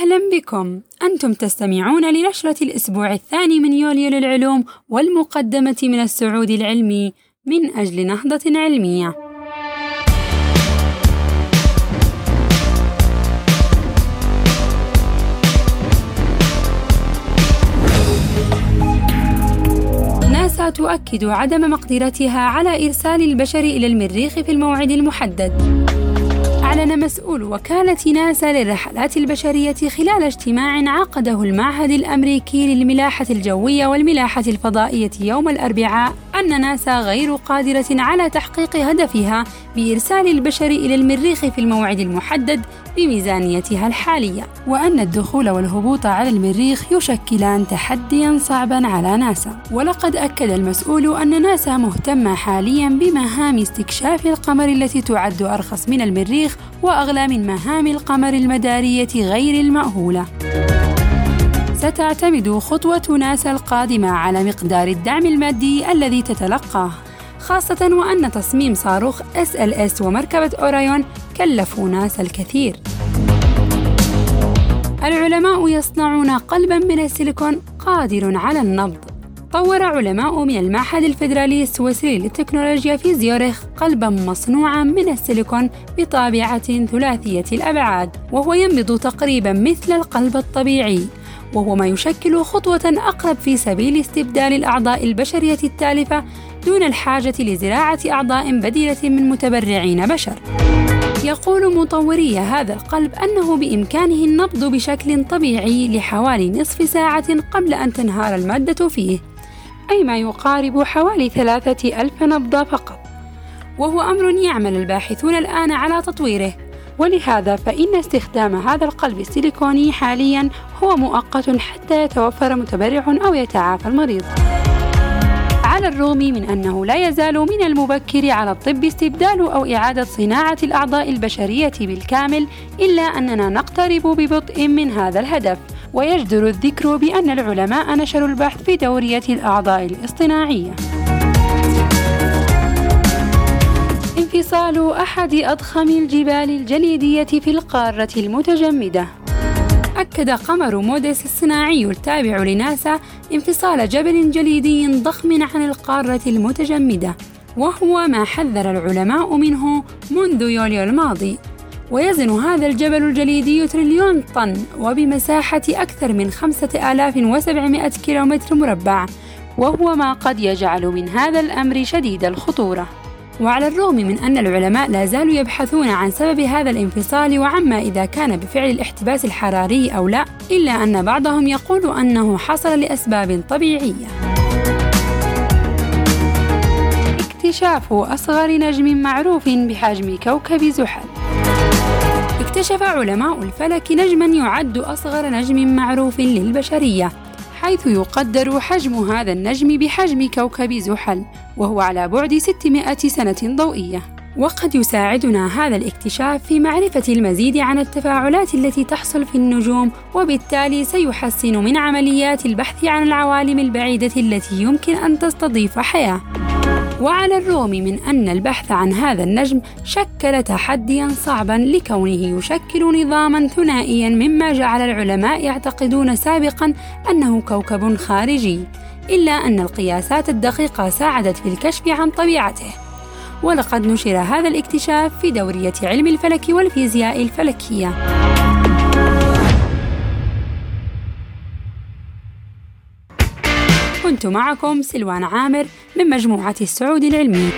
أهلا بكم. أنتم تستمعون لنشرة الأسبوع الثاني من يوليو للعلوم والمقدمة من السعود العلمي من أجل نهضة علمية. ناسا تؤكد عدم مقدرتها على إرسال البشر إلى المريخ في الموعد المحدد. أعلن مسؤول وكالة ناسا للرحلات البشرية خلال اجتماع عقده المعهد الأمريكي للملاحة الجوية والملاحة الفضائية يوم الأربعاء أن ناسا غير قادرة على تحقيق هدفها بإرسال البشر إلى المريخ في الموعد المحدد بميزانيتها الحالية، وأن الدخول والهبوط على المريخ يشكلان تحديًا صعبًا على ناسا، ولقد أكد المسؤول أن ناسا مهتمة حاليًا بمهام استكشاف القمر التي تعد أرخص من المريخ وأغلى من مهام القمر المدارية غير المأهولة. ستعتمد خطوة ناسا القادمة على مقدار الدعم المادي الذي تتلقاه خاصة وأن تصميم صاروخ SLS ومركبة أورايون كلفوا ناسا الكثير العلماء يصنعون قلبا من السيليكون قادر على النبض طور علماء من المعهد الفيدرالي السويسري للتكنولوجيا في زيورخ قلبا مصنوعا من السيليكون بطابعة ثلاثية الأبعاد وهو ينبض تقريبا مثل القلب الطبيعي وهو ما يشكل خطوة أقرب في سبيل استبدال الأعضاء البشرية التالفة دون الحاجة لزراعة أعضاء بديلة من متبرعين بشر. يقول مطوري هذا القلب أنه بإمكانه النبض بشكل طبيعي لحوالي نصف ساعة قبل أن تنهار المادة فيه، أي ما يقارب حوالي ثلاثة ألف نبضة فقط. وهو أمر يعمل الباحثون الآن على تطويره. ولهذا فإن استخدام هذا القلب السيليكوني حاليا هو مؤقت حتى يتوفر متبرع أو يتعافى المريض. على الرغم من أنه لا يزال من المبكر على الطب استبدال أو إعادة صناعة الأعضاء البشرية بالكامل إلا أننا نقترب ببطء من هذا الهدف. ويجدر الذكر بأن العلماء نشروا البحث في دورية الأعضاء الاصطناعية. انفصال أحد أضخم الجبال الجليدية في القارة المتجمدة. أكد قمر موديس الصناعي التابع لناسا انفصال جبل جليدي ضخم عن القارة المتجمدة وهو ما حذر العلماء منه منذ يوليو الماضي. ويزن هذا الجبل الجليدي تريليون طن وبمساحة أكثر من 5700 كيلومتر مربع وهو ما قد يجعل من هذا الأمر شديد الخطورة. وعلى الرغم من أن العلماء لا زالوا يبحثون عن سبب هذا الانفصال وعما إذا كان بفعل الاحتباس الحراري أو لا إلا أن بعضهم يقول أنه حصل لأسباب طبيعية. اكتشاف أصغر نجم معروف بحجم كوكب زحل. اكتشف علماء الفلك نجما يعد أصغر نجم معروف للبشرية حيث يقدر حجم هذا النجم بحجم كوكب زحل وهو على بعد 600 سنة ضوئية. وقد يساعدنا هذا الاكتشاف في معرفة المزيد عن التفاعلات التي تحصل في النجوم وبالتالي سيحسن من عمليات البحث عن العوالم البعيدة التي يمكن أن تستضيف حياة. وعلى الرغم من أن البحث عن هذا النجم شكل تحديا صعبا لكونه يشكل نظاما ثنائيا مما جعل العلماء يعتقدون سابقا أنه كوكب خارجي إلا أن القياسات الدقيقة ساعدت في الكشف عن طبيعته. ولقد نشر هذا الاكتشاف في دورية علم الفلك والفيزياء الفلكية. كنت معكم سلوان عامر من مجموعة السعود العلمي.